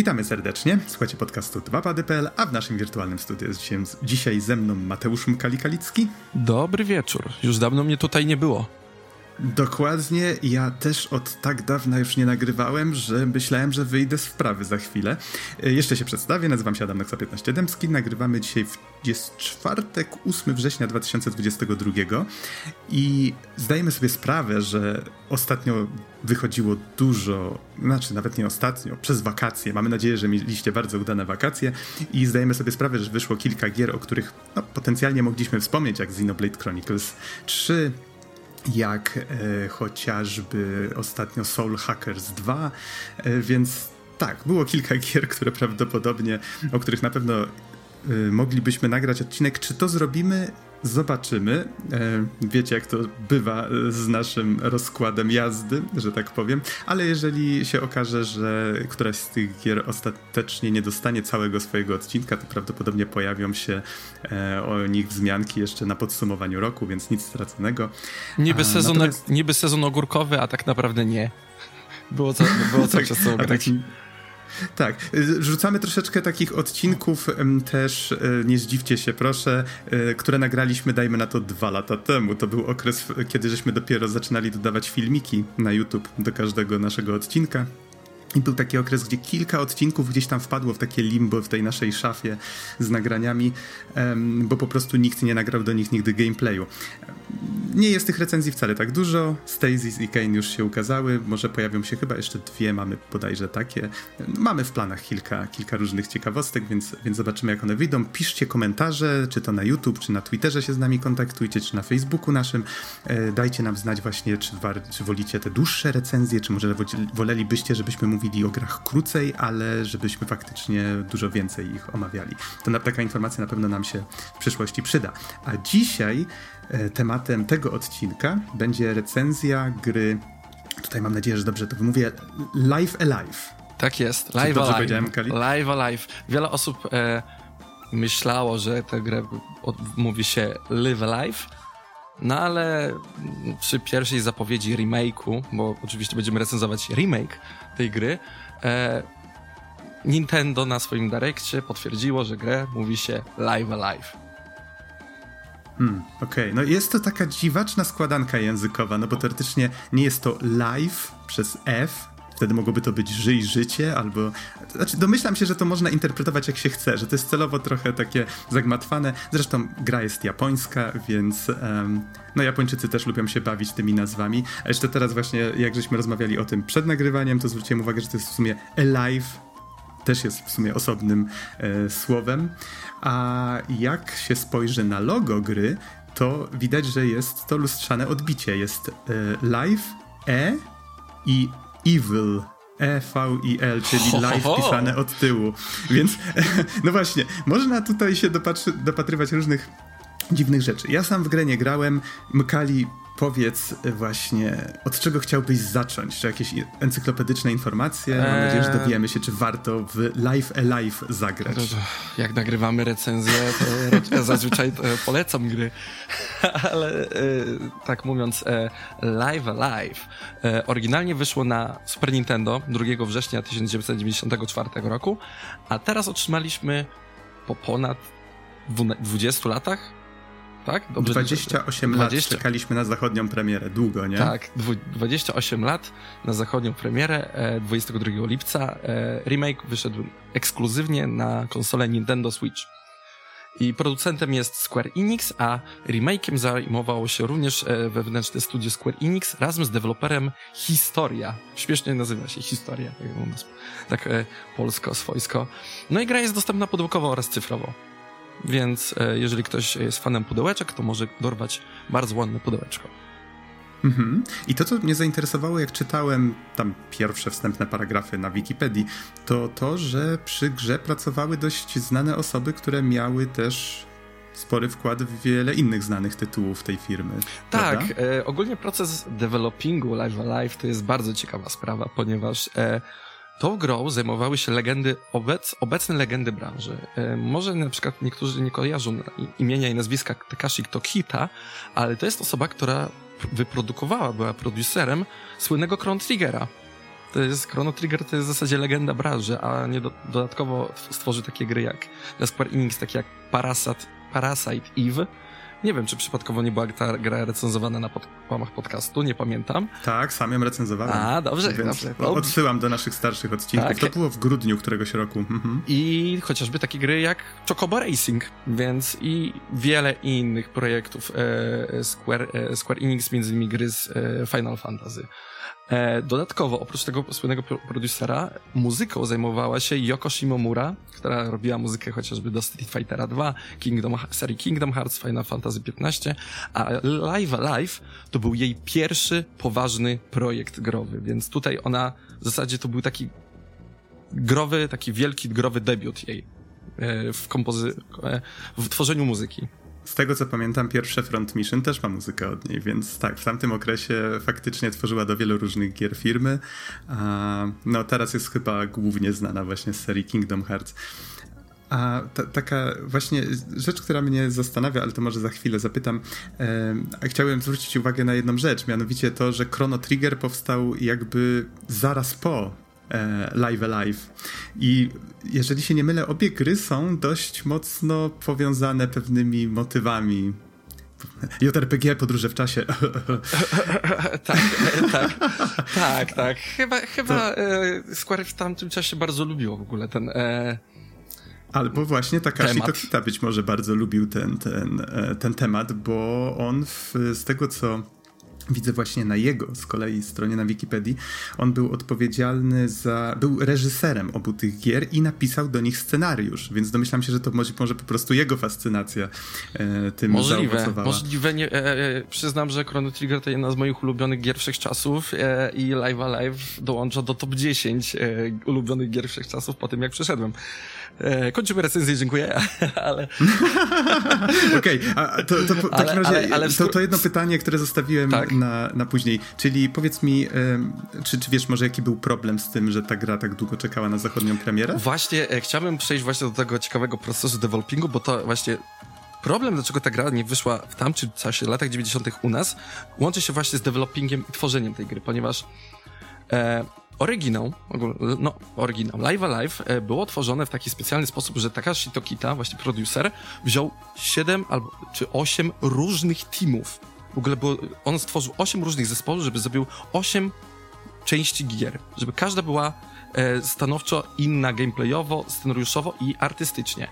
Witamy serdecznie. Słuchajcie podcastu 2pady.pl, a w naszym wirtualnym studiu jest dzisiaj, ze mną Mateusz Mkali-Kalicki. Dobry wieczór. Już dawno mnie tutaj nie było. Dokładnie, ja też od tak dawna już nie nagrywałem, że myślałem, że wyjdę z wprawy za chwilę. E, jeszcze się przedstawię, nazywam się Adam Noxa 15 Dębski, nagrywamy dzisiaj, w, jest czwartek, 8 września 2022 i zdajemy sobie sprawę, że ostatnio wychodziło dużo, znaczy nawet nie ostatnio, przez wakacje. Mamy nadzieję, że mieliście bardzo udane wakacje. I zdajemy sobie sprawę, że wyszło kilka gier, o których no, potencjalnie mogliśmy wspomnieć, jak Xenoblade Chronicles 3, jak e, chociażby ostatnio Soul Hackers 2, e, więc tak, było kilka gier, które prawdopodobnie, o których na pewno e, moglibyśmy nagrać odcinek. Czy to zrobimy? Zobaczymy. E, wiecie, jak to bywa e, z naszym rozkładem jazdy, że tak powiem, ale jeżeli się okaże, że któraś z tych gier ostatecznie nie dostanie całego swojego odcinka, to prawdopodobnie pojawią się e, o nich wzmianki jeszcze na podsumowaniu roku, więc nic straconego. Niby sezon, natomiast... niby sezon ogórkowy, a tak naprawdę nie. Było, co, było cały czas co grać. Tak, rzucamy troszeczkę takich odcinków też, e, nie zdziwcie się proszę, e, które nagraliśmy, dajmy na to dwa lata temu. To był okres, kiedy żeśmy dopiero zaczynali dodawać filmiki na YouTube do każdego naszego odcinka. I był taki okres, gdzie kilka odcinków gdzieś tam wpadło w takie limbo w tej naszej szafie z nagraniami, bo po prostu nikt nie nagrał do nich nigdy gameplayu. Nie jest tych recenzji wcale tak dużo. Stasis i Kane już się ukazały, może pojawią się chyba jeszcze dwie, mamy bodajże takie. Mamy w planach kilka, kilka różnych ciekawostek, więc, więc zobaczymy jak one wyjdą. Piszcie komentarze, czy to na YouTube, czy na Twitterze się z nami kontaktujcie, czy na Facebooku naszym. E, dajcie nam znać właśnie, czy, czy wolicie te dłuższe recenzje, czy może wolelibyście, żebyśmy mówili mówili o grach krócej, ale żebyśmy faktycznie dużo więcej ich omawiali. To na, taka informacja na pewno nam się w przyszłości przyda. A dzisiaj e, tematem tego odcinka będzie recenzja gry, tutaj mam nadzieję, że dobrze to wymówię, Live Alive. Tak jest, Live Alive. Live Alive. Wiele osób e, myślało, że tę grę od, mówi się Live Alive, no ale przy pierwszej zapowiedzi remake'u, bo oczywiście będziemy recenzować remake tej gry, e, Nintendo na swoim Directie potwierdziło, że grę mówi się Live Alive. Hmm, Okej, okay. no jest to taka dziwaczna składanka językowa, no bo teoretycznie nie jest to live przez F, Wtedy mogłoby to być żyj życie, albo. Znaczy, domyślam się, że to można interpretować jak się chce, że to jest celowo trochę takie zagmatwane. Zresztą gra jest japońska, więc. Um, no, Japończycy też lubią się bawić tymi nazwami. A jeszcze teraz, właśnie, jak żeśmy rozmawiali o tym przed nagrywaniem, to zwróciłem uwagę, że to jest w sumie alive, też jest w sumie osobnym e, słowem. A jak się spojrzy na logo gry, to widać, że jest to lustrzane odbicie. Jest e, live, E i Evil. E-V-I-L, czyli live pisane od tyłu. Więc, no właśnie, można tutaj się dopatrywać różnych dziwnych rzeczy. Ja sam w grę nie grałem. Mkali powiedz właśnie, od czego chciałbyś zacząć? Czy jakieś encyklopedyczne informacje? Mam eee... nadzieję, że dowiemy się, czy warto w Live Alive zagrać. Jak nagrywamy recenzję, to ja zazwyczaj e, polecam gry. Ale e, tak mówiąc, e, Live Alive oryginalnie wyszło na Super Nintendo 2 września 1994 roku, a teraz otrzymaliśmy po ponad 20 latach tak? Dobrze 28 lat 20... czekaliśmy na zachodnią premierę, długo, nie? Tak, 28 lat na zachodnią premierę, 22 e, lipca. E, remake wyszedł ekskluzywnie na konsolę Nintendo Switch. I producentem jest Square Enix, a remake'iem zajmowało się również e, wewnętrzne studio Square Enix razem z deweloperem Historia. Śmiesznie nazywa się Historia, tak u nas. Tak polsko, swojsko. No i gra jest dostępna pudełkowo oraz cyfrowo. Więc e, jeżeli ktoś jest fanem pudełeczek, to może dorwać bardzo ładne pudełeczko. Mhm. I to, co mnie zainteresowało, jak czytałem tam pierwsze wstępne paragrafy na Wikipedii, to to, że przy grze pracowały dość znane osoby, które miały też spory wkład w wiele innych znanych tytułów tej firmy. Tak, e, ogólnie proces developingu Live Alive to jest bardzo ciekawa sprawa, ponieważ e, Tą grą zajmowały się legendy, obec, obecne legendy branży. E, może na przykład niektórzy nie kojarzą imienia i nazwiska Takashi Tokita, ale to jest osoba, która wyprodukowała, była producerem słynnego Chrono Triggera. To jest Chrono Trigger to jest w zasadzie legenda branży, a nie do, dodatkowo stworzy takie gry jak dla Square Enix, takie jak Parasite, Parasite Eve, nie wiem, czy przypadkowo nie była ta gra recenzowana na pod, łamach podcastu, nie pamiętam. Tak, sam ją recenzowałem. A, dobrze, Więc dobrze. Odsyłam do naszych starszych odcinków. Tak. To było w grudniu któregoś roku. Mhm. I chociażby takie gry jak Chocobo Racing, więc i wiele innych projektów e, Square, e, Square Enix, między innymi gry z e, Final Fantasy. E, dodatkowo, oprócz tego słynnego producera, muzyką zajmowała się Yoko Shimomura, która robiła muzykę chociażby do Street Fightera 2, Kingdom, serii Kingdom Hearts, Final Fantasy XV, a Live Alive to był jej pierwszy poważny projekt growy, więc tutaj ona w zasadzie to był taki growy, taki wielki growy debiut jej e, w kompozy... E, w tworzeniu muzyki. Z tego co pamiętam, pierwsze Front Mission też ma muzykę od niej, więc tak, w tamtym okresie faktycznie tworzyła do wielu różnych gier firmy. No teraz jest chyba głównie znana właśnie z serii Kingdom Hearts. A ta, taka właśnie rzecz, która mnie zastanawia, ale to może za chwilę zapytam. E, chciałem zwrócić uwagę na jedną rzecz, mianowicie to, że Chrono Trigger powstał jakby zaraz po Live Alive. I jeżeli się nie mylę, obie gry są dość mocno powiązane pewnymi motywami. JRPG, podróże w czasie. tak, tak, tak, tak. Chyba, chyba e, Square w tamtym czasie bardzo lubiło w ogóle ten... E... Albo właśnie Takashi Tokita być może bardzo lubił ten, ten, e, ten temat, bo on w, z tego co widzę właśnie na jego z kolei stronie na Wikipedii, on był odpowiedzialny za, był reżyserem obu tych gier i napisał do nich scenariusz, więc domyślam się, że to może, może po prostu jego fascynacja e, tym możliwe, zaowocowała. Możliwe, nie, e, e, przyznam, że Chrono Trigger to jedna z moich ulubionych gier wszechczasów e, i Live Alive dołącza do top 10 e, ulubionych gier wszechczasów po tym, jak przeszedłem. E, kończymy recenzję, dziękuję, ale... Okej, okay, to, to, w takim razie ale, ale to, to, jedno pytanie, które zostawiłem tak. na, na później, czyli powiedz mi, czy, czy wiesz może jaki był problem z tym, że ta gra tak długo czekała na zachodnią premierę? Właśnie, e, chciałbym przejść właśnie do tego ciekawego procesu developingu, bo to właśnie problem, dlaczego ta gra nie wyszła w tamtym czasie, latach 90. u nas, łączy się właśnie z developingiem i tworzeniem tej gry, ponieważ e, oryginał, no oryginał, Live Alive e, było tworzone w taki specjalny sposób, że Takashi Tokita, właśnie producer, wziął 7 albo czy 8 różnych teamów. W ogóle było, on stworzył 8 różnych zespołów, żeby zrobił 8 części gier, żeby każda była e, stanowczo inna gameplayowo, scenariuszowo i artystycznie.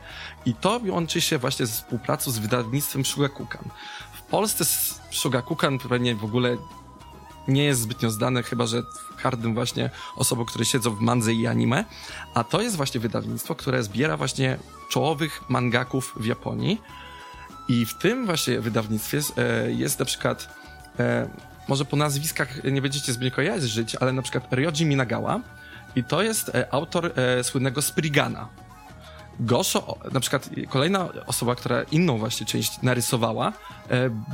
I to łączy się właśnie ze współpracą z wydawnictwem Shugakukan. W Polsce Shugakukan pewnie w ogóle nie jest zbytnio zdane, chyba że hardym właśnie osobom, które siedzą w mandze i anime, a to jest właśnie wydawnictwo, które zbiera właśnie czołowych mangaków w Japonii. I w tym właśnie wydawnictwie e, jest na przykład e, może po nazwiskach nie będziecie zbytnio kojarzyć, ale na przykład Ryoji Minagawa. I to jest e, autor słynnego Sprigana. Gosho, na przykład kolejna osoba, która inną właśnie część narysowała,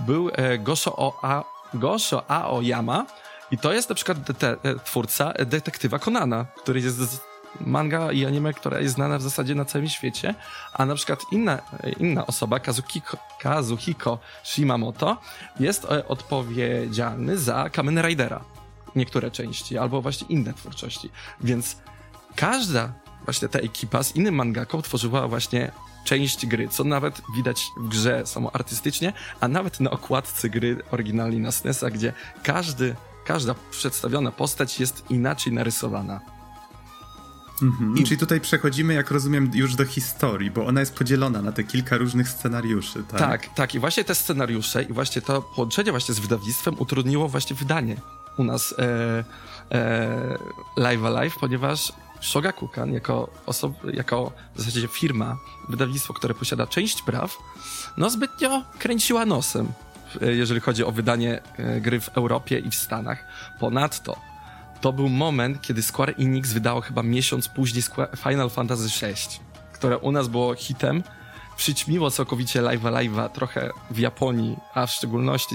był Gosho o A Gosho Aoyama i to jest na przykład de- twórca detektywa Konana, który jest manga i anime, która jest znana w zasadzie na całym świecie, a na przykład inna, inna osoba, Kazukiko, Kazuhiko Shimamoto, jest e, odpowiedzialny za Kamen Ridera. Niektóre części, albo właśnie inne twórczości. Więc każda właśnie ta ekipa z innym mangaką tworzyła właśnie część gry, co nawet widać w grze samo artystycznie, a nawet na okładce gry oryginalnej na SNES-a, gdzie każdy, każda przedstawiona postać jest inaczej narysowana. Mhm. I... Czyli tutaj przechodzimy, jak rozumiem, już do historii, bo ona jest podzielona na te kilka różnych scenariuszy, tak? Tak, tak. I właśnie te scenariusze i właśnie to połączenie właśnie z wydawnictwem utrudniło właśnie wydanie u nas e, e, Live Alive, ponieważ Shogakukan jako, osob- jako w zasadzie firma, wydawnictwo, które posiada część praw, no zbytnio kręciła nosem, jeżeli chodzi o wydanie e, gry w Europie i w Stanach. Ponadto to był moment, kiedy Square Enix wydało chyba miesiąc później Final Fantasy VI, które u nas było hitem, przyćmiło całkowicie Live Alive'a trochę w Japonii, a w szczególności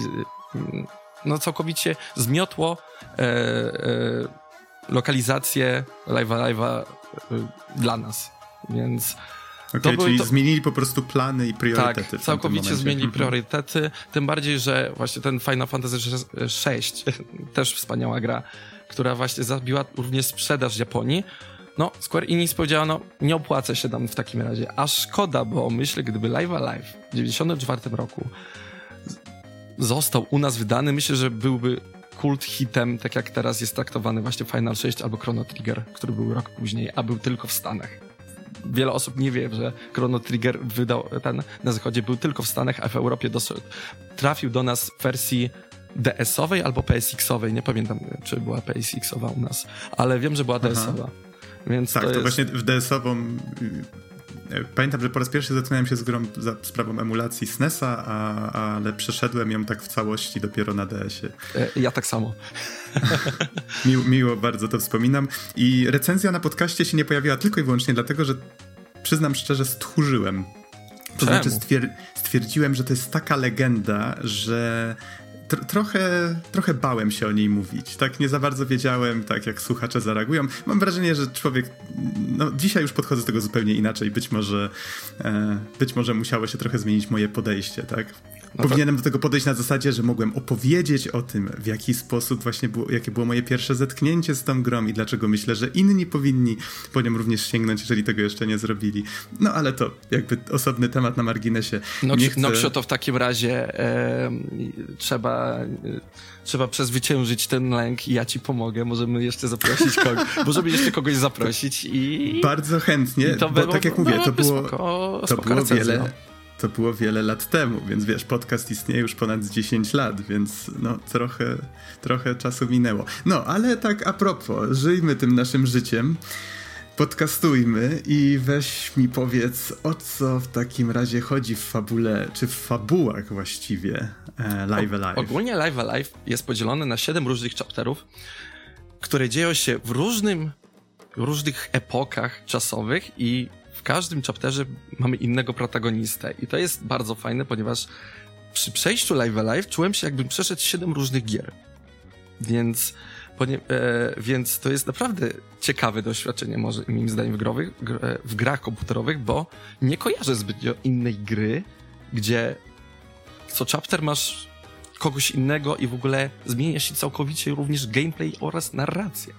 mm, no całkowicie zmiotło e, e, lokalizację Live Live'a y, dla nas. Więc. Okay, to czyli to... zmienili po prostu plany i priorytety. Tak, całkowicie zmienili mhm. priorytety. Tym bardziej, że właśnie ten Final Fantasy VI, też wspaniała gra, która właśnie zabiła również sprzedaż Japonii, no, Square Enix powiedziała, no, nie opłaca się nam w takim razie. A szkoda, bo myślę, gdyby Live Alive w 1994 roku został u nas wydany, myślę, że byłby kult hitem, tak jak teraz jest traktowany właśnie Final 6 albo Chrono Trigger, który był rok później, a był tylko w Stanach. Wiele osób nie wie, że Chrono Trigger wydał ten na zachodzie był tylko w Stanach, a w Europie dosyć, trafił do nas w wersji DS-owej albo PSX-owej. Nie pamiętam, czy była PSX-owa u nas, ale wiem, że była DS-owa. Więc tak, to, to właśnie w DS-ową y, Pamiętam, że po raz pierwszy zetknąłem się z grą za sprawą emulacji SNES-a, a, ale przeszedłem ją tak w całości dopiero na DS-ie. E, ja tak samo. miło, miło bardzo to wspominam. I recenzja na podcaście się nie pojawiła tylko i wyłącznie dlatego, że przyznam szczerze, stchórzyłem. To znaczy stwier stwierdziłem, że to jest taka legenda, że tr trochę, trochę bałem się o niej mówić. Tak nie za bardzo wiedziałem, tak jak słuchacze zareagują. Mam wrażenie, że człowiek, no dzisiaj już podchodzę do tego zupełnie inaczej. Być może, e, być może musiało się trochę zmienić moje podejście, tak? No Powinienem to... do tego podejść na zasadzie, że mogłem opowiedzieć o tym, w jaki sposób właśnie było, jakie było moje pierwsze zetknięcie z tą grą i dlaczego myślę, że inni powinni po nią również sięgnąć, jeżeli tego jeszcze nie zrobili. No ale to jakby osobny temat na marginesie. No, nie chcę... Noksio, to w takim razie e, trzeba, e, trzeba przezwyciężyć ten lęk i ja ci pomogę. Możemy jeszcze zaprosić kogoś, możemy jeszcze kogoś zaprosić i... Bardzo chętnie, to bo było, tak jak mówię, to było, spoko, to było wiele... To było wiele lat temu, więc wiesz, podcast istnieje już ponad 10 lat, więc no trochę, trochę czasu minęło. No, ale tak a propos, żyjmy tym naszym życiem, podcastujmy i weź mi powiedz, o co w takim razie chodzi w fabule, czy w fabułach właściwie e, Live Alive. Ogólnie Live Alive jest podzielony na 7 różnych chapterów, które dzieją się w różnym, różnych epokach czasowych i w każdym chapterze mamy innego protagonistę i to jest bardzo fajne, ponieważ przy przejściu Live Alive czułem się jakbym przeszedł 7 różnych gier. Więc, ponie, e, więc to jest naprawdę ciekawe doświadczenie, może moim zdaniem, w, growych, e, w grach komputerowych, bo nie kojarzę zbytnio innej gry, gdzie co chapter masz kogoś innego i w ogóle zmienia się całkowicie również gameplay oraz narracja.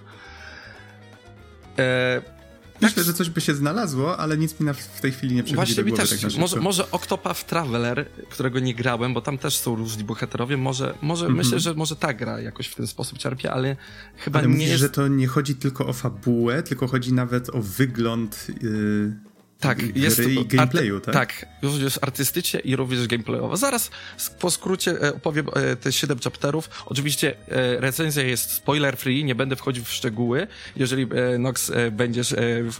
E, Myślę, że coś by się znalazło, ale nic mi na, w tej chwili nie przychodzi Właśnie do głowy. Też, tak może, może Octopath Traveler, którego nie grałem, bo tam też są różni bohaterowie, może, może mm -hmm. myślę, że może ta gra jakoś w ten sposób czerpie, ale chyba ale nie mówisz, jest... że to nie chodzi tylko o fabułę, tylko chodzi nawet o wygląd... Yy tak, jest i gameplayu, tak? Tak, również artystycznie i również gameplayowo. Zaraz po skrócie e, opowiem e, te 7 chapterów. Oczywiście e, recenzja jest spoiler free, nie będę wchodził w szczegóły. Jeżeli Nox będziesz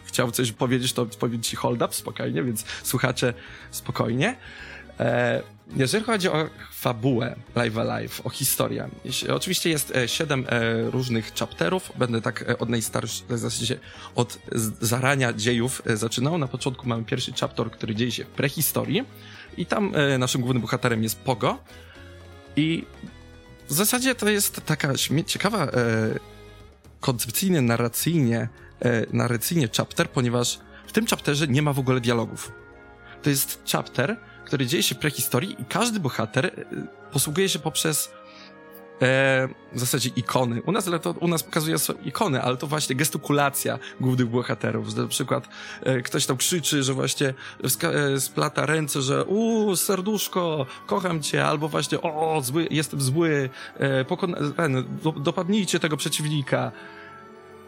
chciał coś powiedzieć, to powiem ci hold up spokojnie, więc słuchacze spokojnie. Jeżeli chodzi o fabułę Live Alive, o historię, oczywiście jest e, siedem e, różnych chapterów, będę tak e, od najstarszych, w zasadzie od zarania dziejów zaczynał. Na początku mamy pierwszy chapter, który dzieje się w prehistorii i tam naszym głównym bohaterem jest Pogo i w zasadzie to jest taka ciekawa koncepcyjnie, narracyjnie, narracyjnie chapter, ponieważ w tym chapterze nie ma w ogóle dialogów. To jest chapter, który dzieje się w prehistorii i każdy bohater e, posługuje się poprzez e, w zasadzie ikony. U nas, ale to, u nas pokazuje ikony, ale to właśnie gestykulacja głównych bohaterów. Na przykład e, ktoś tam krzyczy, że właśnie e, splata ręce, że u serduszko, kocham cię, albo właśnie o, zły, jestem zły, e, do, dopadnijcie tego przeciwnika.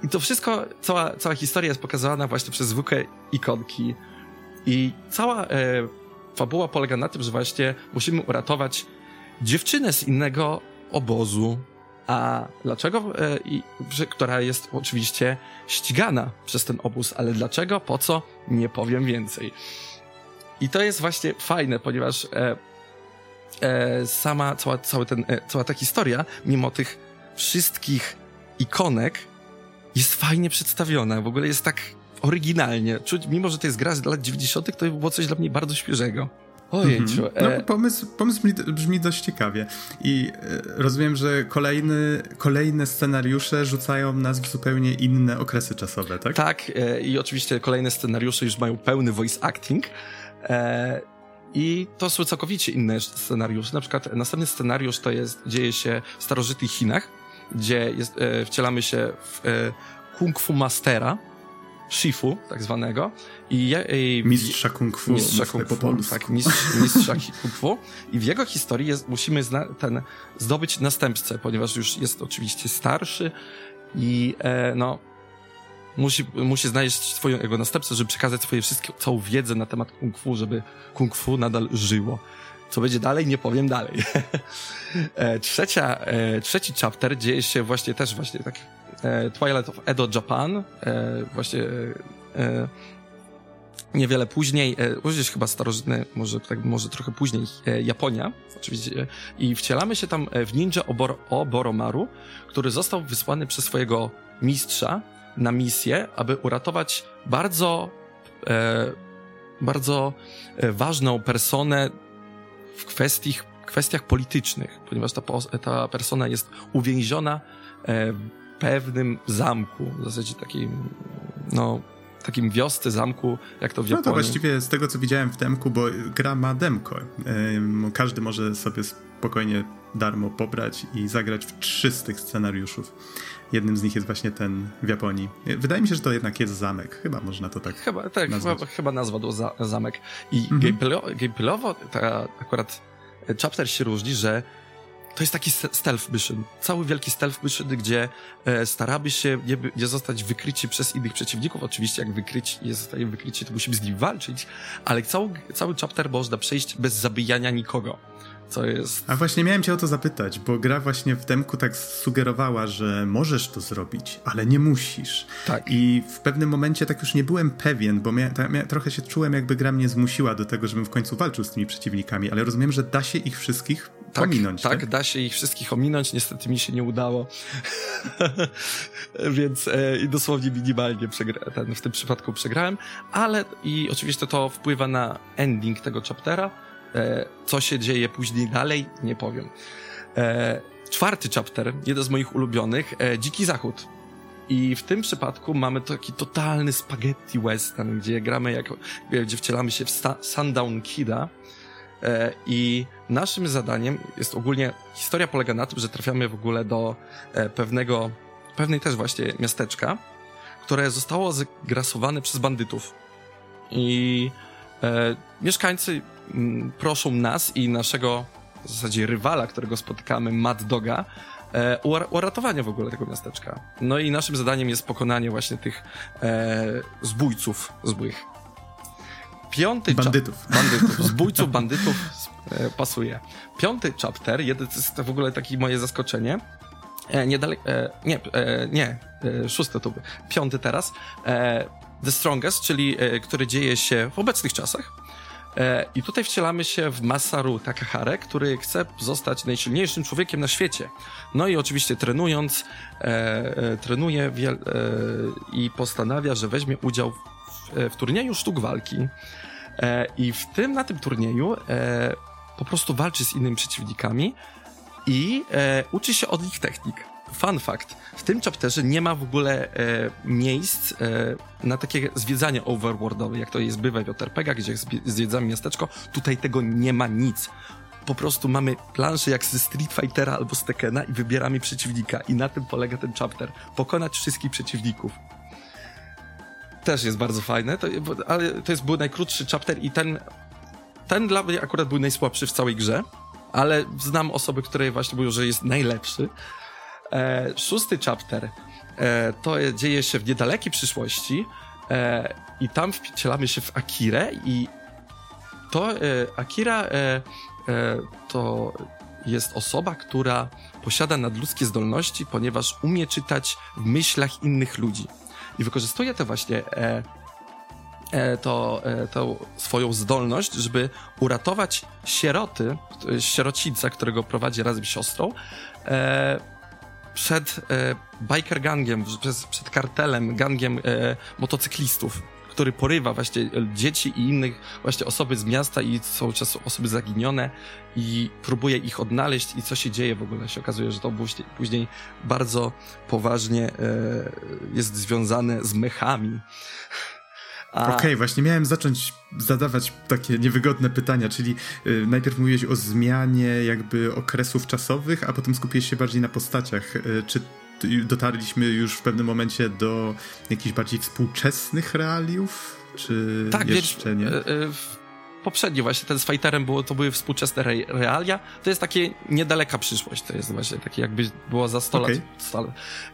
I to wszystko, cała, cała historia jest pokazana właśnie przez zwykłe ikonki. I cała e, fabuła polega na tym, że właśnie musimy uratować dziewczynę z innego obozu. A dlaczego? E, która jest oczywiście ścigana przez ten obóz, ale dlaczego? Po co? Nie powiem więcej. I to jest właśnie fajne, ponieważ e, e, sama, cała, ten, e, cała ta historia, mimo tych wszystkich ikonek, jest fajnie przedstawiona. W ogóle jest tak oryginalnie. Czuć, mimo że to jest gra z lat 90., to było coś dla mnie bardzo świeżego. Ojejciu. Mhm. No, e... pomysł, pomysł brzmi, brzmi dość ciekawie. I e, rozumiem, że kolejny, kolejne scenariusze rzucają nas w zupełnie inne okresy czasowe, tak? Tak, e, i oczywiście kolejne scenariusze już mają pełny voice acting. I to są całkowicie inne scenariusze. Na przykład następny scenariusz to jest, dzieje się w starożytnych Chinach gdzie jest, wcielamy się w Kung Fu Mastera, Shifu, tak zwanego. I, i mistrza kung fu. Mistrza kung fu, po tak, mistrz, mistrza kung fu. I w jego historii jest, musimy zna, ten, zdobyć następcę, ponieważ już jest oczywiście starszy i e, no, musi, musi znaleźć swoją, jego następcę, żeby przekazać swoje wszystkie, całą wiedzę na temat kung fu, żeby kung fu nadal żyło. Co będzie dalej, nie powiem dalej. e, trzecia, e, trzeci chapter dzieje się właśnie też właśnie tak Twilight of Edo Japan, e, właśnie e, niewiele później, e, chyba starożytny, może, tak, może trochę później e, Japonia, oczywiście, i wcielamy się tam w ninja Obor Oboromaru, który został wysłany przez swojego mistrza na misję, aby uratować bardzo, e, bardzo e, ważną personę w kwestiach, kwestiach politycznych, ponieważ ta, ta persona jest uwięziona e, pewnym zamku, w zasadzie takim, no, takim wiosce, zamku, jak to w Japonii. No to właściwie z tego, co widziałem w demku, bo gra ma demko. Każdy może sobie spokojnie darmo pobrać i zagrać w trzy z tych scenariuszów. Jednym z nich jest właśnie ten w Japonii. Wydaje mi się, że to jednak jest zamek. Chyba można to tak Chyba, tak, chyba, chyba nazwa to za, zamek. I mhm. gameplayowo ta akurat chapter się różni, że to jest taki stealth mission. Cały wielki stealth mission, gdzie e, staramy się nie, nie zostać wykryci przez innych przeciwników. Oczywiście jak wykryci, nie zostaje wykryci, to musimy z nim walczyć, ale cały, cały chapter można przejść bez zabijania nikogo co jest... A właśnie miałem cię o to zapytać, bo gra właśnie w demku tak sugerowała, że możesz to zrobić, ale nie musisz. Tak. I w pewnym momencie tak już nie byłem pewien, bo mia, mia, trochę się czułem, jakby gra mnie zmusiła do tego, żebym w końcu walczył z tymi przeciwnikami, ale rozumiem, że da się ich wszystkich tak, ominąć. Tak, tak, da się ich wszystkich ominąć, niestety mi się nie udało. Więc e, i dosłownie minimalnie przegra- ten, w tym przypadku przegrałem, ale i oczywiście to wpływa na ending tego chaptera, E, co się dzieje później dalej, nie powiem. E, czwarty chapter, jeden z moich ulubionych, e, Dziki Zachód. I w tym przypadku mamy taki totalny spaghetti western, gdzie gramy jako, gdzie wcielamy się w Sundown Kida. I naszym zadaniem jest ogólnie, historia polega na tym, że trafiamy w ogóle do pewnego, pewnej też właśnie miasteczka, które zostało zgrasowane przez bandytów. I e, mieszkańcy Mm, proszą nas i naszego w zasadzie rywala, którego spotykamy, Mad Doga, e, o ratowanie w ogóle tego miasteczka. No i naszym zadaniem jest pokonanie właśnie tych e, zbójców złych. Piąty bandytów. Bandytów. Zbójców, bandytów e, pasuje. Piąty chapter, jeden to jest w ogóle takie moje zaskoczenie. E, niedaleko, e, nie, e, nie, e, szósty to był. Piąty teraz. E, The Strongest, czyli e, który dzieje się w obecnych czasach I tutaj wcielamy się w Masaru Takahare, który chce zostać najsilniejszym człowiekiem na świecie. No i oczywiście trenując, trenuje i postanawia, że weźmie udział w, w turnieju sztuk walki. E, I w tym, na tym turnieju e, po prostu walczy z innymi przeciwnikami i uczy się od nich technik fun fact, w tym chapterze nie ma w ogóle e, miejsc e, na takie zwiedzanie overworldowe, jak to jest bywa w JRPG, gdzie zwiedzamy miasteczko. Tutaj tego nie ma nic. Po prostu mamy planszę jak ze Street Fightera albo z Tekkena i wybieramy przeciwnika. I na tym polega ten chapter. Pokonać wszystkich przeciwników. Też jest bardzo fajne, to, ale to jest był najkrótszy chapter i ten, ten dla mnie akurat był najsłabszy w całej grze ale znam osoby, które właśnie mówią, że jest najlepszy. E, szósty chapter e, to dzieje się w niedalekiej przyszłości e, i tam wcielamy się w Akirę i to e, Akira e, e, to jest osoba, która posiada nadludzkie zdolności, ponieważ umie czytać w myślach innych ludzi. I wykorzystuje to właśnie to, tą swoją zdolność, żeby uratować sieroty, sierocica, którego prowadzi razem z siostrą, przed e, biker gangiem, przed, przed kartelem, gangiem e, motocyklistów, który porywa właśnie dzieci i innych właśnie osoby z miasta i są często osoby zaginione i próbuje ich odnaleźć i co się dzieje w ogóle. się okazuje, że to później bardzo poważnie e, jest związane z mechami. A... Okej, okay, właśnie miałem zacząć zadawać takie niewygodne pytania, czyli y, najpierw mówiłeś o zmianie jakby okresów czasowych, a potem skupiłeś się bardziej na postaciach. Y, czy dotarliśmy już w pewnym momencie do jakichś bardziej współczesnych realiów, czy tak, jeszcze nie? Y, y, poprzedni właśnie ten z Fighterem było, to były współczesne re realia. To jest takie niedaleka przyszłość, to jest właśnie takie jakby było za 100 okay. lat.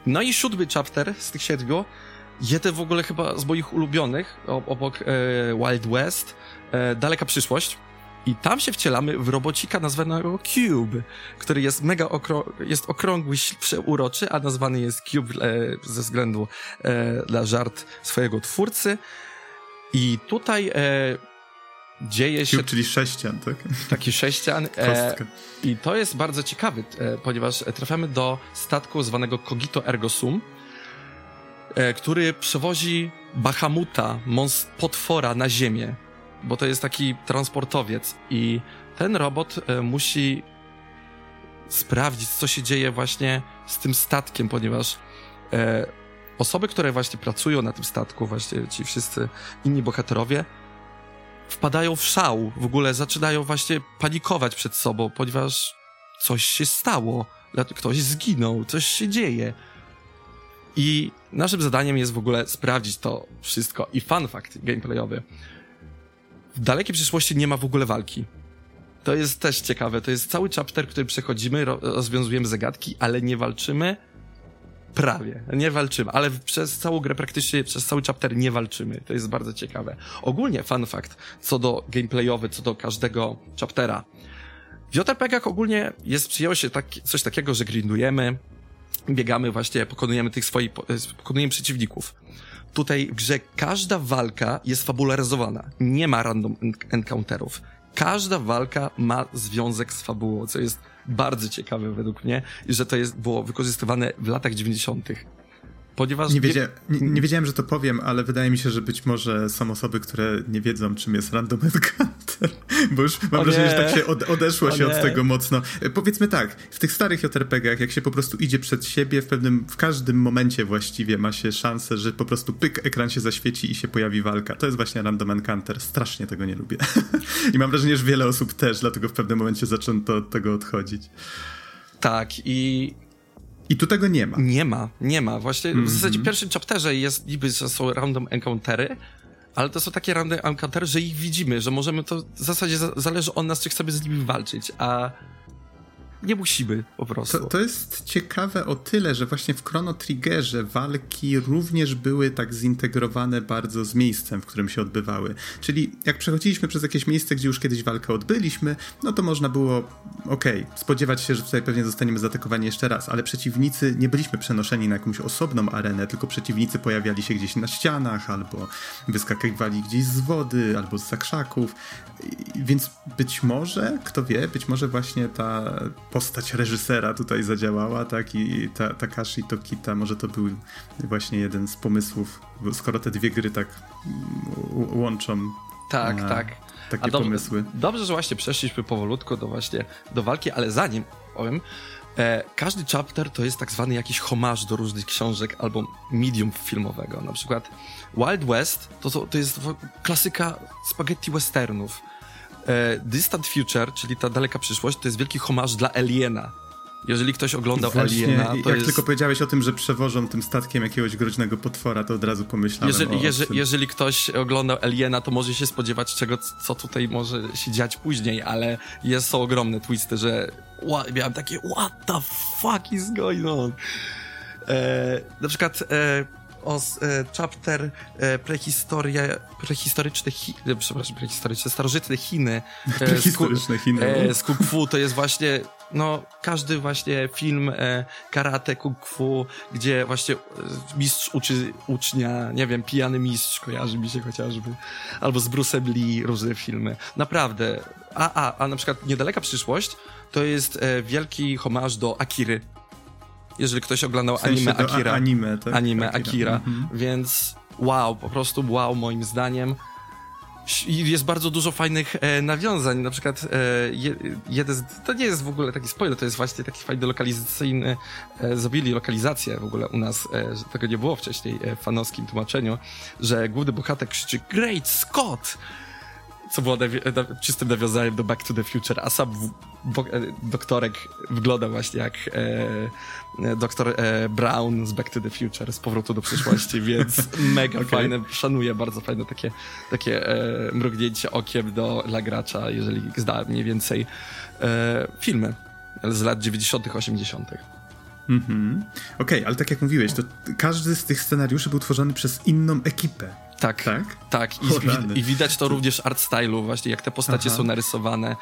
No i siódmy chapter z tych siedmiu jeden w ogóle chyba z moich ulubionych, obok e, Wild West, e, Daleka Przyszłość. I tam się wcielamy w robocika nazwanego Cube, który jest mega okrą jest okrągły, przeuroczy, a nazwany jest Cube e, ze względu e, na żart swojego twórcy. I tutaj e, dzieje się... Cube, czyli sześcian, tak? Taki sześcian. E, I to jest bardzo ciekawy, e, ponieważ trafiamy do statku zwanego Cogito Ergo Sum, E, który przewozi Bahamuta, potwora na ziemię, bo to jest taki transportowiec i ten robot e, musi sprawdzić, co się dzieje właśnie z tym statkiem, ponieważ e, osoby, które właśnie pracują na tym statku, właśnie ci wszyscy inni bohaterowie, wpadają w szał, w ogóle zaczynają właśnie panikować przed sobą, ponieważ coś się stało, ktoś zginął, coś się dzieje. I naszym zadaniem jest w ogóle sprawdzić to wszystko. I fun fact gameplayowy. W dalekiej przyszłości nie ma w ogóle walki. To jest też ciekawe. To jest cały chapter, który przechodzimy, rozwiązujemy zagadki, ale nie walczymy. Prawie. Nie walczymy, ale przez całą grę praktycznie, przez cały chapter nie walczymy. To jest bardzo ciekawe. Ogólnie fun fact, co do gameplayowy, co do każdego chaptera. W JRPG-ach ogólnie jest, przyjęło się tak, coś takiego, że grindujemy, biegamy właśnie, pokonujemy tych swoich, pokonujemy przeciwników. Tutaj w grze każda walka jest fabularyzowana. Nie ma random encounterów. Każda walka ma związek z fabułą, co jest bardzo ciekawe według mnie, że to jest, było wykorzystywane w latach 90 ponieważ... Nie, wiedzia nie, nie, wiedziałem, że to powiem, ale wydaje mi się, że być może są osoby, które nie wiedzą, czym jest Random Encounter, bo już mam o wrażenie, nie. że tak się od odeszło o się nie. od tego mocno. E, powiedzmy tak, w tych starych JRPG-ach, jak się po prostu idzie przed siebie, w pewnym, w każdym momencie właściwie ma się szansę, że po prostu pyk, ekran się zaświeci i się pojawi walka. To jest właśnie Random Encounter. Strasznie tego nie lubię. I mam wrażenie, że wiele osób też, dlatego w pewnym momencie zaczęto od tego odchodzić. Tak, i i tu tego nie ma. Nie ma, nie ma. Właśnie mm -hmm. w zasadzie w mhm. pierwszym chapterze jest niby, że są random encountery, ale to są takie random encountery, że ich widzimy, że możemy to w zasadzie zależy od nas, czy chcemy z nimi walczyć, a nie musimy po prostu. To, to, jest ciekawe o tyle, że właśnie w Chrono Triggerze walki również były tak zintegrowane bardzo z miejscem, w którym się odbywały. Czyli jak przechodziliśmy przez jakieś miejsce, gdzie już kiedyś walkę odbyliśmy, no to można było, okej, okay, spodziewać się, że tutaj pewnie zostaniemy zaatakowani jeszcze raz, ale przeciwnicy nie byliśmy przenoszeni na jakąś osobną arenę, tylko przeciwnicy pojawiali się gdzieś na ścianach, albo wyskakiwali gdzieś z wody, albo z zakrzaków, więc być może, kto wie, być może właśnie ta postać reżysera tutaj zadziałała, tak? I ta, Takashi Tokita, może to był właśnie jeden z pomysłów, skoro te dwie gry tak łączą. Tak, tak. Takie A pomysły. Dobrze, że właśnie przeszliśmy powolutku do właśnie do walki, ale zanim powiem, e, każdy chapter to jest tak zwany jakiś homaż do różnych książek albo medium filmowego. Na przykład Wild West to, to, to jest klasyka spaghetti westernów e, Distant Future, czyli ta daleka przyszłość, to jest wielki homaż dla Aliena. Jeżeli ktoś oglądał Właśnie, Aliena, to jak jest... tylko powiedziałeś o tym, że przewożą tym statkiem jakiegoś groźnego potwora, to od razu pomyślałem jeżeli, o jeżeli, jeżeli ktoś oglądał Aliena, to może się spodziewać czego, co tutaj może się dziać później, ale jest, są ogromne twisty, że miałem takie what the fuck is going on? E, na przykład e, o e, chapter e, prehistoria, prehistoryczne Chiny, e, przepraszam, prehistoryczne, starożytne Chiny. Prehistoryczne Chiny. No. z kung fu to jest właśnie, no, każdy właśnie film e, karate, kung fu, gdzie właśnie mistrz uczy ucznia, nie wiem, pijany mistrz kojarzy mi się chociażby, albo z Bruce'em Lee różne filmy. Naprawdę. A, a, a na przykład niedaleka przyszłość to jest e, wielki homaż do Akiry jeżeli ktoś oglądał w sensie anime Akira. Anime, tak? Anime Akira, Akira. Mhm. więc wow, po prostu wow moim zdaniem. jest bardzo dużo fajnych e, nawiązań. Na przykład e, je, jeden z, to nie jest w ogóle taki spoiler, to jest właśnie taki fajny lokalizacyjny. E, zrobili lokalizację w ogóle u nas, e, że tego nie było wcześniej e, w fanowskim tłumaczeniu, że główny bohater krzyczy Great Scott! Co było nawi czystym nawiązaniem do Back to the Future, a sam e, doktorek wygląda właśnie jak e, e, doktor e, Brown z Back to the Future, z powrotu do przyszłości, więc mega okay. fajne, szanuję bardzo fajne takie, takie e, mrugnięcie okiem do, dla gracza, jeżeli zda mniej więcej e, filmy z lat 90., 80. Mhm. Okej, okay, ale tak jak mówiłeś, to każdy z tych scenariuszy był tworzony przez inną ekipę. Tak, tak. tak. I, I, widać to również art stylu, właśnie jak te postacie Aha. są narysowane.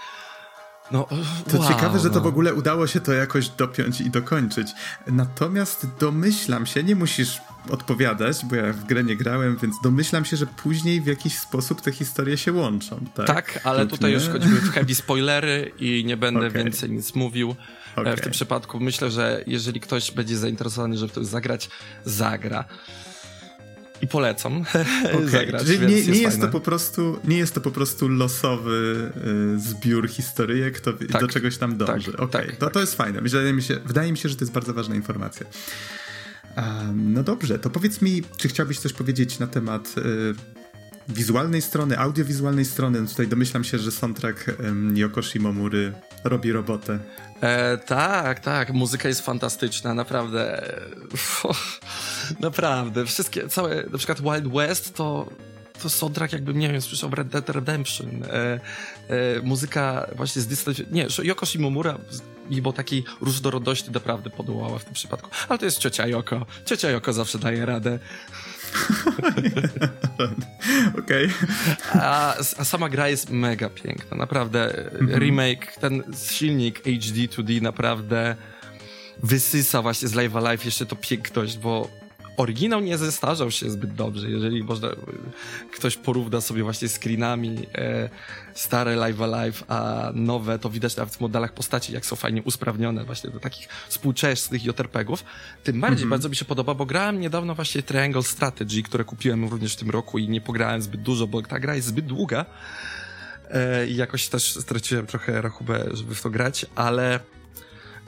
No, to wow, ciekawe, że to no. w ogóle udało się to jakoś dopiąć i dokończyć. Natomiast domyślam się, nie musisz odpowiadać, bo ja w grę nie grałem, więc domyślam się, że później w jakiś sposób te historie się łączą. Tak, tak ale Lub tutaj nie? już wchodzimy w heavy spoilery i nie będę okay. więcej nic mówił. Okay. W tym przypadku myślę, że jeżeli ktoś będzie zainteresowany, żeby w to zagrać, zagra i polecam okay. zagrać. Czyli nie, nie jest, to po prostu, nie jest to po prostu losowy y, zbiór historyjek, to tak, do czegoś tam dąży. Tak, okay. tak, to, to tak. jest fajne. Wydaje mi, się, wydaje mi się, że to jest bardzo ważna informacja. Um, no dobrze, to powiedz mi, czy chciałbyś coś powiedzieć na temat y, wizualnej strony, audiowizualnej strony? No tutaj domyślam się, że soundtrack um, Yoko Shimomury robi robotę. E, tak, tak, muzyka jest fantastyczna, naprawdę. naprawdę, wszystkie, całe, na przykład Wild West to to soundtrack jakbym, nie wiem, słyszał Red Dead Redemption. E, e, muzyka właśnie z Distant... Nie, Yoko Shimomura mimo takiej różnorodności naprawdę podołała w tym przypadku. Ale to jest ciocia Yoko. Ciocia Yoko zawsze daje radę. Okej. Okay. A, a, sama gra jest mega piękna, naprawdę. Mhm. Remake, ten silnik HD 2D naprawdę wysysa właśnie z Live Alive jeszcze to piękność, bo oryginał nie zestarzał się zbyt dobrze, jeżeli można, ktoś porówna sobie właśnie screenami e, stare Live Alive, a nowe, to widać nawet w modelach postaci, jak są fajnie usprawnione właśnie do takich współczesnych JRPG-ów. Tym bardziej mm -hmm. bardzo mi się podoba, bo grałem niedawno właśnie Triangle Strategy, które kupiłem również w tym roku i nie pograłem zbyt dużo, bo ta gra jest zbyt długa. E, I jakoś też straciłem trochę rachubę, żeby w to grać, ale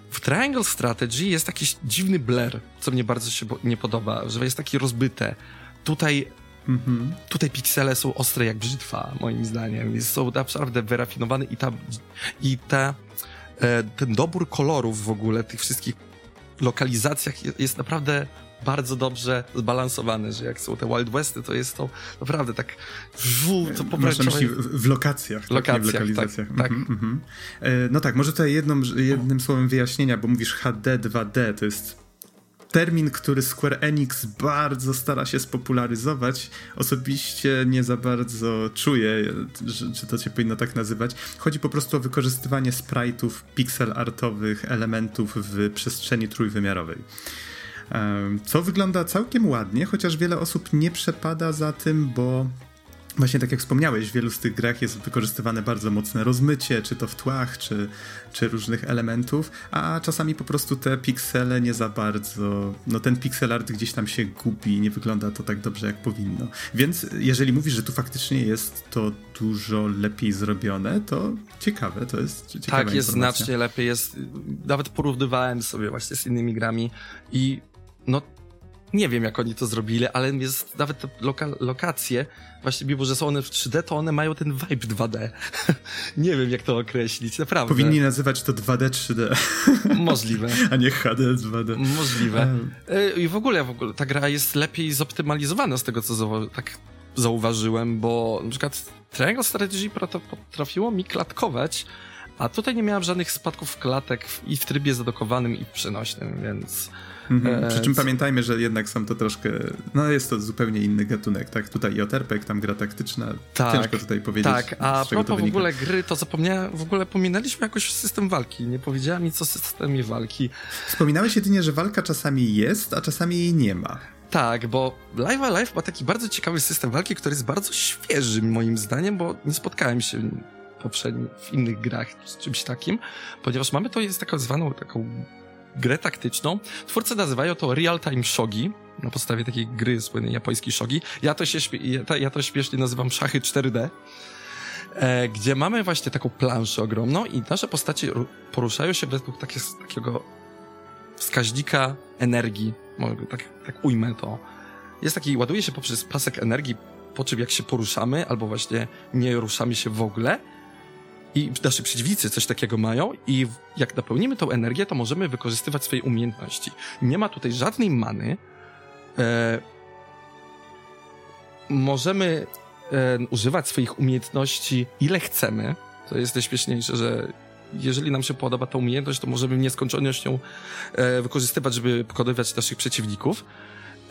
w Triangle Strategy jest jakiś dziwny blur, co mnie bardzo się nie podoba, że jest takie rozbyte. Tutaj Mhm. Tutaj piksele są ostre jak brzytwa, moim zdaniem. Są naprawdę wyrafinowane i ta, i ta, e, ten dobór kolorów w ogóle, tych wszystkich lokalizacjach jest naprawdę bardzo dobrze zbalansowane, że jak są te Wild Westy, to jest to naprawdę tak żółto pomarańczowe. w, w lokacjach, tak, lokacjach w lokalizacjach. Tak, tak. Mhm. E, no tak, może tutaj jedną, jednym słowem wyjaśnienia, bo mówisz HD, 2D, to jest termin, który Square Enix bardzo stara się spopularyzować. Osobiście nie za bardzo czuję, że, to się powinno tak nazywać. Chodzi po prostu o wykorzystywanie sprite'ów, pixel artowych elementów w przestrzeni trójwymiarowej co wygląda całkiem ładnie, chociaż wiele osób nie przepada za tym, bo Właśnie tak jak wspomniałeś, w wielu z tych grach jest wykorzystywane bardzo mocne rozmycie, czy to w tłach, czy, czy różnych elementów, a czasami po prostu te piksele nie za bardzo, no ten pixel art gdzieś tam się gubi, nie wygląda to tak dobrze jak powinno. Więc jeżeli mówisz, że tu faktycznie jest to dużo lepiej zrobione, to ciekawe, to jest ciekawa Tak, jest informacja. znacznie lepiej, jest, nawet porównywałem sobie właśnie z innymi grami i no nie wiem, jak oni to zrobili, ale jest nawet te loka lokacje, właśnie mimo, że są one w 3D, to one mają ten vibe 2D. nie wiem, jak to określić, naprawdę. Powinni nazywać to 2D 3D. Możliwe. A nie HD 2D. Możliwe. E, I w ogóle, w ogóle ta gra jest lepiej zoptymalizowana z tego, co tak zauważyłem, bo na przykład Triangle Strategy potrafiło mi klatkować, a tutaj nie miałem żadnych spadków klatek i w trybie zadokowanym, i przenośnym, więc Mhm. Przy czym pamiętajmy, że jednak są to troszkę, no jest to zupełnie inny gatunek, tak? Tutaj JRPG, tam gra taktyczna, tak, ciężko tutaj powiedzieć. Tak, a propos w ogóle gry, to zapomniałem, w ogóle pominęliśmy jakoś system walki, nie powiedziałem nic o systemie walki. Wspominałeś jedynie, że walka czasami jest, a czasami jej nie ma. Tak, bo Live Alive ma taki bardzo ciekawy system walki, który jest bardzo świeży moim zdaniem, bo nie spotkałem się poprzednio w innych grach z czymś takim, ponieważ mamy to jest taką zwaną taką grę taktyczną. Twórcy nazywają to real-time shogi, na podstawie takiej gry słynnej japońskiej shogi. Ja to, się, ja, to śmiesznie nazywam szachy 4D, e, gdzie mamy właśnie taką planszę ogromną i nasze postacie poruszają się według takie, takiego wskaźnika energii, tak, tak ujmę to. Jest taki, ładuje się poprzez pasek energii, po czym jak się poruszamy, albo właśnie nie ruszamy się w ogóle, i nasi przeciwnicy coś takiego mają i jak napełnimy tą energię, to możemy wykorzystywać swoje umiejętności. Nie ma tutaj żadnej many. E, możemy e, używać swoich umiejętności ile chcemy. To jest najśmieszniejsze, że jeżeli nam się podoba ta umiejętność, to możemy ją e, wykorzystywać, żeby pokonywać naszych przeciwników.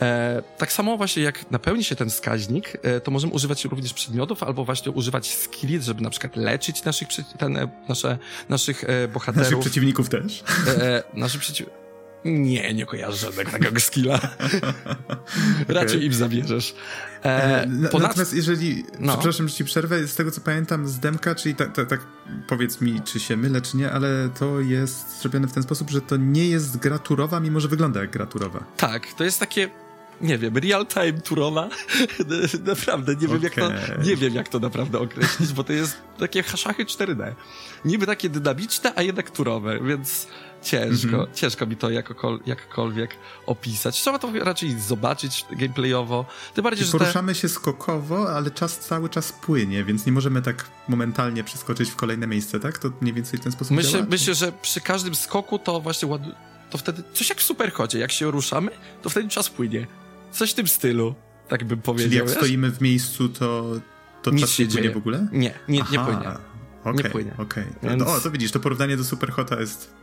E, tak samo właśnie jak napełni się ten wskaźnik, e, to możemy używać również przedmiotów albo właśnie używać skilli, żeby na przykład leczyć naszych, ten, e, nasze, naszych bohaterów. Naszych przeciwników też? E, naszych przeciwników. Nie, nie kojarzę żadnego takiego skilla. Raczej okay. im zabierzesz. E, ponad... Natomiast jeżeli, no. przepraszam, że ci przerwę, z tego co pamiętam z demka, czyli tak ta, ta, powiedz mi, czy się mylę, czy nie, ale to jest zrobione w ten sposób, że to nie jest graturowa, mimo że wygląda jak graturowa. Tak, to jest takie nie wiem, real time turowa. naprawdę, nie wiem, jak to, nie wiem, jak to naprawdę określić, bo to jest takie szachy 4D. Niby takie dynamiczne, a jednak turowe, więc ciężko, mm -hmm. ciężko mi to jakokol, jakkolwiek opisać. Trzeba to raczej zobaczyć gameplayowo. Tym bardziej, poruszamy te... się skokowo, ale czas cały czas płynie, więc nie możemy tak momentalnie przeskoczyć w kolejne miejsce, tak? To mniej więcej w ten sposób myślę, działa? Myślę, że przy każdym skoku to właśnie ładu... to wtedy coś jak w superchodzie. Jak się ruszamy, to wtedy czas płynie. Coś w tym stylu, tak bym powiedział. Czyli jak stoimy w miejscu, to, to Nic czas się płynie w ogóle? Nie, nie, nie płynie. Okay, nie płynie. Okej, okay. Więc... o, to widzisz, to porównanie do Superhota jest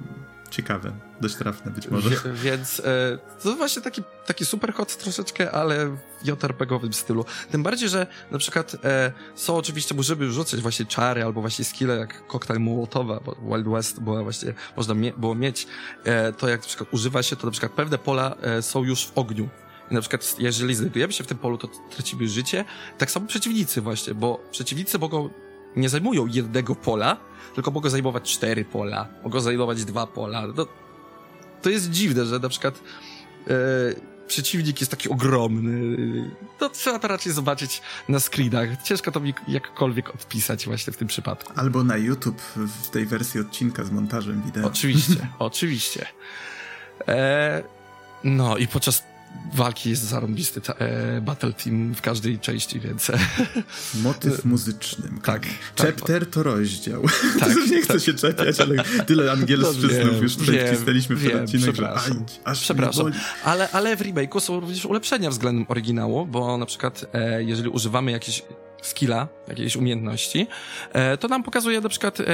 ciekawe, dość trafne być może. Wie, więc e, to właśnie taki, taki Superhot troszeczkę, ale w JRPG-owym stylu. Tym bardziej, że na przykład e, są oczywiście, żeby rzucać właśnie czary albo właśnie skille jak koktajl Mołotowa, bo Wild West było właśnie, można mie było mieć, e, to jak na przykład używa się, to na przykład pewne pola e, są już w ogniu i na przykład, jeżeli znajdujemy się w tym polu, to tracimy życie. Tak samo przeciwnicy właśnie, bo przeciwnicy mogą, nie zajmują jednego pola, tylko mogą zajmować cztery pola, mogą zajmować dwa pola. To, to jest dziwne, że na przykład e, przeciwnik jest taki ogromny. To trzeba to raczej zobaczyć na screenach. Ciężko to mi jakkolwiek odpisać właśnie w tym przypadku. Albo na YouTube w tej wersji odcinka z montażem wideo. Oczywiście, oczywiście. E, no i podczas walki jest zarąbisty e, Battle Team w każdej części, więc... Motyw muzyczny. Tak. tak. Chapter to rozdział. Tak, nie chcę tak. się czepiać, ale tyle angielszczyznów no, już tutaj wcisnęliśmy w ten odcinek, że aj, aż Przepraszam, ale, ale w remake'u są również ulepszenia względem oryginału, bo na przykład e, jeżeli używamy jakiejś skilla, jakiejś umiejętności, e, to nam pokazuje na przykład e,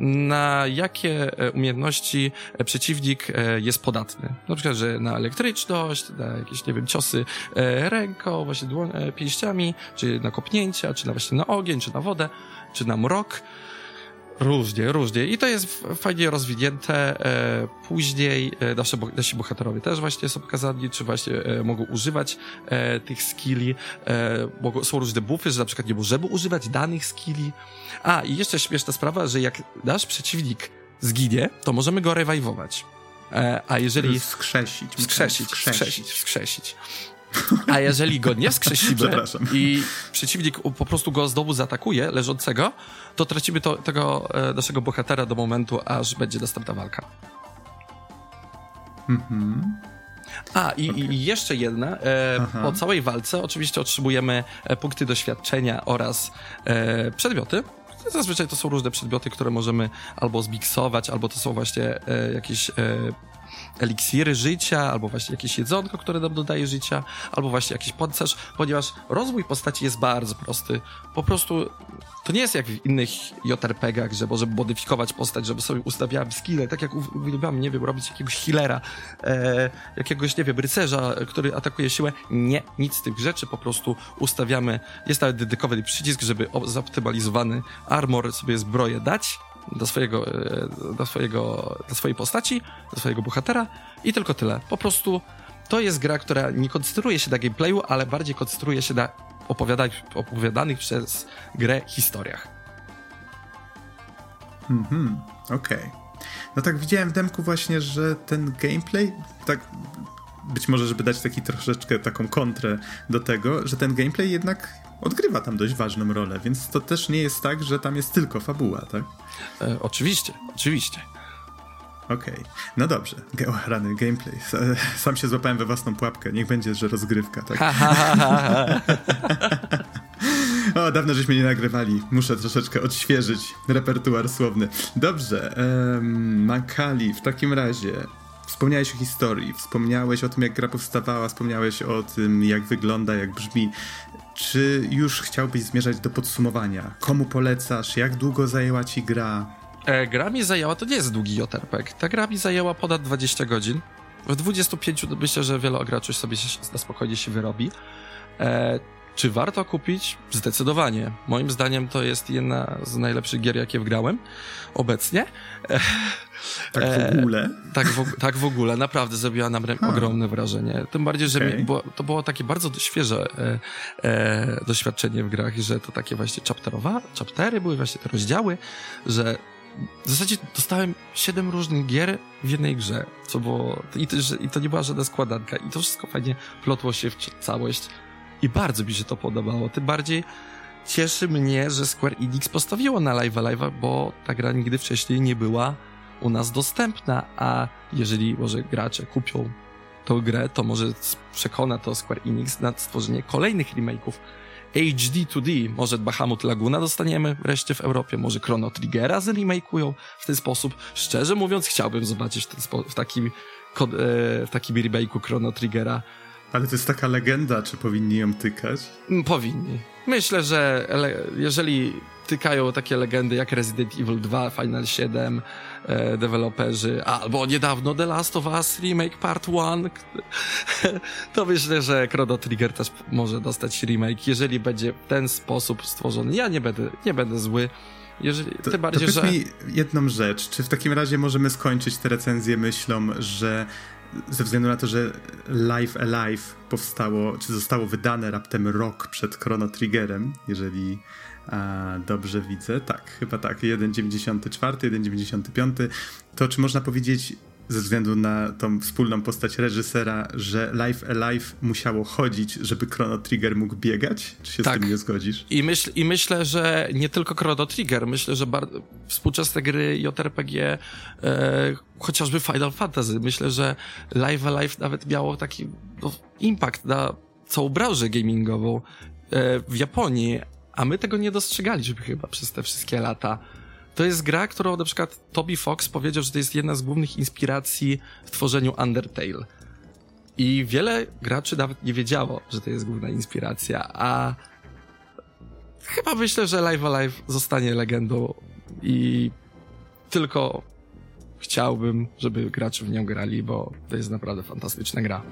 na jakie e, umiejętności e, przeciwnik e, jest podatny. Na przykład, że na elektryczność, na jakieś, nie wiem, ciosy ręką, właśnie dłoń, pięściami, czy na kopnięcia, czy na właśnie na ogień, czy na wodę, czy na mrok. Różnie, różnie. I to jest fajnie rozwinięte. E, później e, nasze, nasi bohaterowie też właśnie są pokazani, czy właśnie e, mogą używać tych skilli. Mogą, są różne buffy, że na przykład nie możemy używać danych skilli. A, i jeszcze śmieszna sprawa, że jak nasz przeciwnik zginie, to możemy go rewajwować. A jeżeli... Wskrzesić. Wskrzesić, wskrzesić, wskrzesić. wskrzesić. A jeżeli go nie wskrzesimy i przeciwnik po prostu go znowu zaatakuje, leżącego, to tracimy to, tego e, naszego bohatera do momentu, aż będzie następna walka. Mhm. A, i, okay. i, jeszcze jedna. E, po całej walce oczywiście otrzymujemy e, punkty doświadczenia oraz e, przedmioty. Zazwyczaj to są różne przedmioty, które możemy albo zbiksować, albo to są właśnie e, jakieś e, eliksiry życia, albo właśnie jakieś jedzonko, które nam dodaje życia, albo właśnie jakiś pancerz, ponieważ rozwój postaci jest bardzo prosty. Po prostu to nie jest jak w innych JRPG-ach, że możemy modyfikować postać, żeby sobie ustawiałem skille, tak jak uwielbiam, nie wiem, robić jakiegoś healera, e, jakiegoś, nie wiem, rycerza, który atakuje siłę. Nie, nic z tych rzeczy, po prostu ustawiamy, jest nawet dedykowany przycisk, żeby zoptymalizowany armor sobie zbroję dać, do swojego, e, do swojego, do swojej postaci, do swojego bohatera i tylko tyle. Po prostu to jest gra, która nie koncentruje się na gameplayu, ale bardziej koncentruje się na opowiadanych, przez grę historiach. Mhm, okej. Okay. No tak widziałem w demku właśnie, że ten gameplay tak być może, żeby dać taki troszeczkę taką kontrę do tego, że ten gameplay jednak odgrywa tam dość ważną rolę, więc to też nie jest tak, że tam jest tylko fabuła, tak? E, oczywiście, oczywiście. Okej, okay. no dobrze. O, rany, gameplay. Sam się złapałem we własną pułapkę. Niech będzie, że rozgrywka, tak? o, dawno żeśmy nie nagrywali. Muszę troszeczkę odświeżyć repertuar słowny. Dobrze, um, Makali, w takim razie wspomniałeś o historii, wspomniałeś o tym, jak gra powstawała, wspomniałeś o tym, jak wygląda, jak brzmi. Czy już chciałbyś zmierzać do podsumowania? Komu polecasz? Jak długo zajęła ci gra? E, gra mi zajęła, to nie jest długi JRPG, ta gra mi zajęła ponad 20 godzin. W 25 myślę, że wiele graczy sobie się, na spokojnie się wyrobi. E, czy warto kupić? Zdecydowanie. Moim zdaniem to jest jedna z najlepszych gier, jakie wgrałem obecnie. E, tak w ogóle? E, tak, w, tak w ogóle. Naprawdę zrobiła nam ogromne wrażenie. Tym bardziej, że okay. było, to było takie bardzo świeże e, e, doświadczenie w grach, że to takie właśnie chapterowa, chaptery były właśnie te rozdziały, że w zasadzie dostałem siedem różnych gier w jednej grze, co było, i to, i to nie była żadna składanka i to wszystko fajnie plotło się w całość i bardzo mi się to podobało, tym bardziej cieszy mnie, że Square Enix postawiło na Live Live'a, bo ta gra nigdy wcześniej nie była u nas dostępna, a jeżeli może gracze kupią tą grę, to może przekona to Square Enix na stworzenie kolejnych remake'ów HD 2D, może Bahamut Laguna dostaniemy wreszcie w Europie, może Chrono Triggera zremake'ują w ten sposób. Szczerze mówiąc, chciałbym zobaczyć w, w takim, e, w takim remake'u Chrono Triggera. Ale to jest taka legenda, czy powinni ją tykać? Mm, powinni. Myślę, że jeżeli tykają takie legendy jak Resident Evil 2, Final 7, e, deweloperzy, albo niedawno The Last of Us Remake Part 1, to myślę, że Chrono Trigger też może dostać remake, jeżeli będzie w ten sposób stworzony. Ja nie będę, nie będę zły. Jeżeli, to, bardziej, to że... mi jedną rzecz. Czy w takim razie możemy skończyć tę recenzję myślą, że ze względu na to, że Life Alive powstało, czy zostało wydane raptem rok przed Chrono Triggerem, jeżeli a, dobrze widzę, tak, chyba tak, 1,94, 1,95, to czy można powiedzieć ze względu na tą wspólną postać reżysera, że Life Alive musiało chodzić, żeby Chrono Trigger mógł biegać? Czy się tak. z tym nie zgodzisz? I, myśl, I myślę, że nie tylko Chrono Trigger, myślę, że bardzo, współczesne gry JRPG, e, chociażby Final Fantasy, myślę, że Life Alive nawet miało taki no, impact na całą branżę gamingową e, w Japonii, a my tego nie dostrzegaliśmy chyba przez te wszystkie lata. To jest gra, którą na przykład Toby Fox powiedział, że to jest jedna z głównych inspiracji w tworzeniu Undertale. I wiele graczy nawet nie wiedziało, że to jest główna inspiracja, a chyba myślę, że Live Alive zostanie legendą i tylko chciałbym, żeby gracze w nią grali, bo to jest naprawdę fantastyczna gra.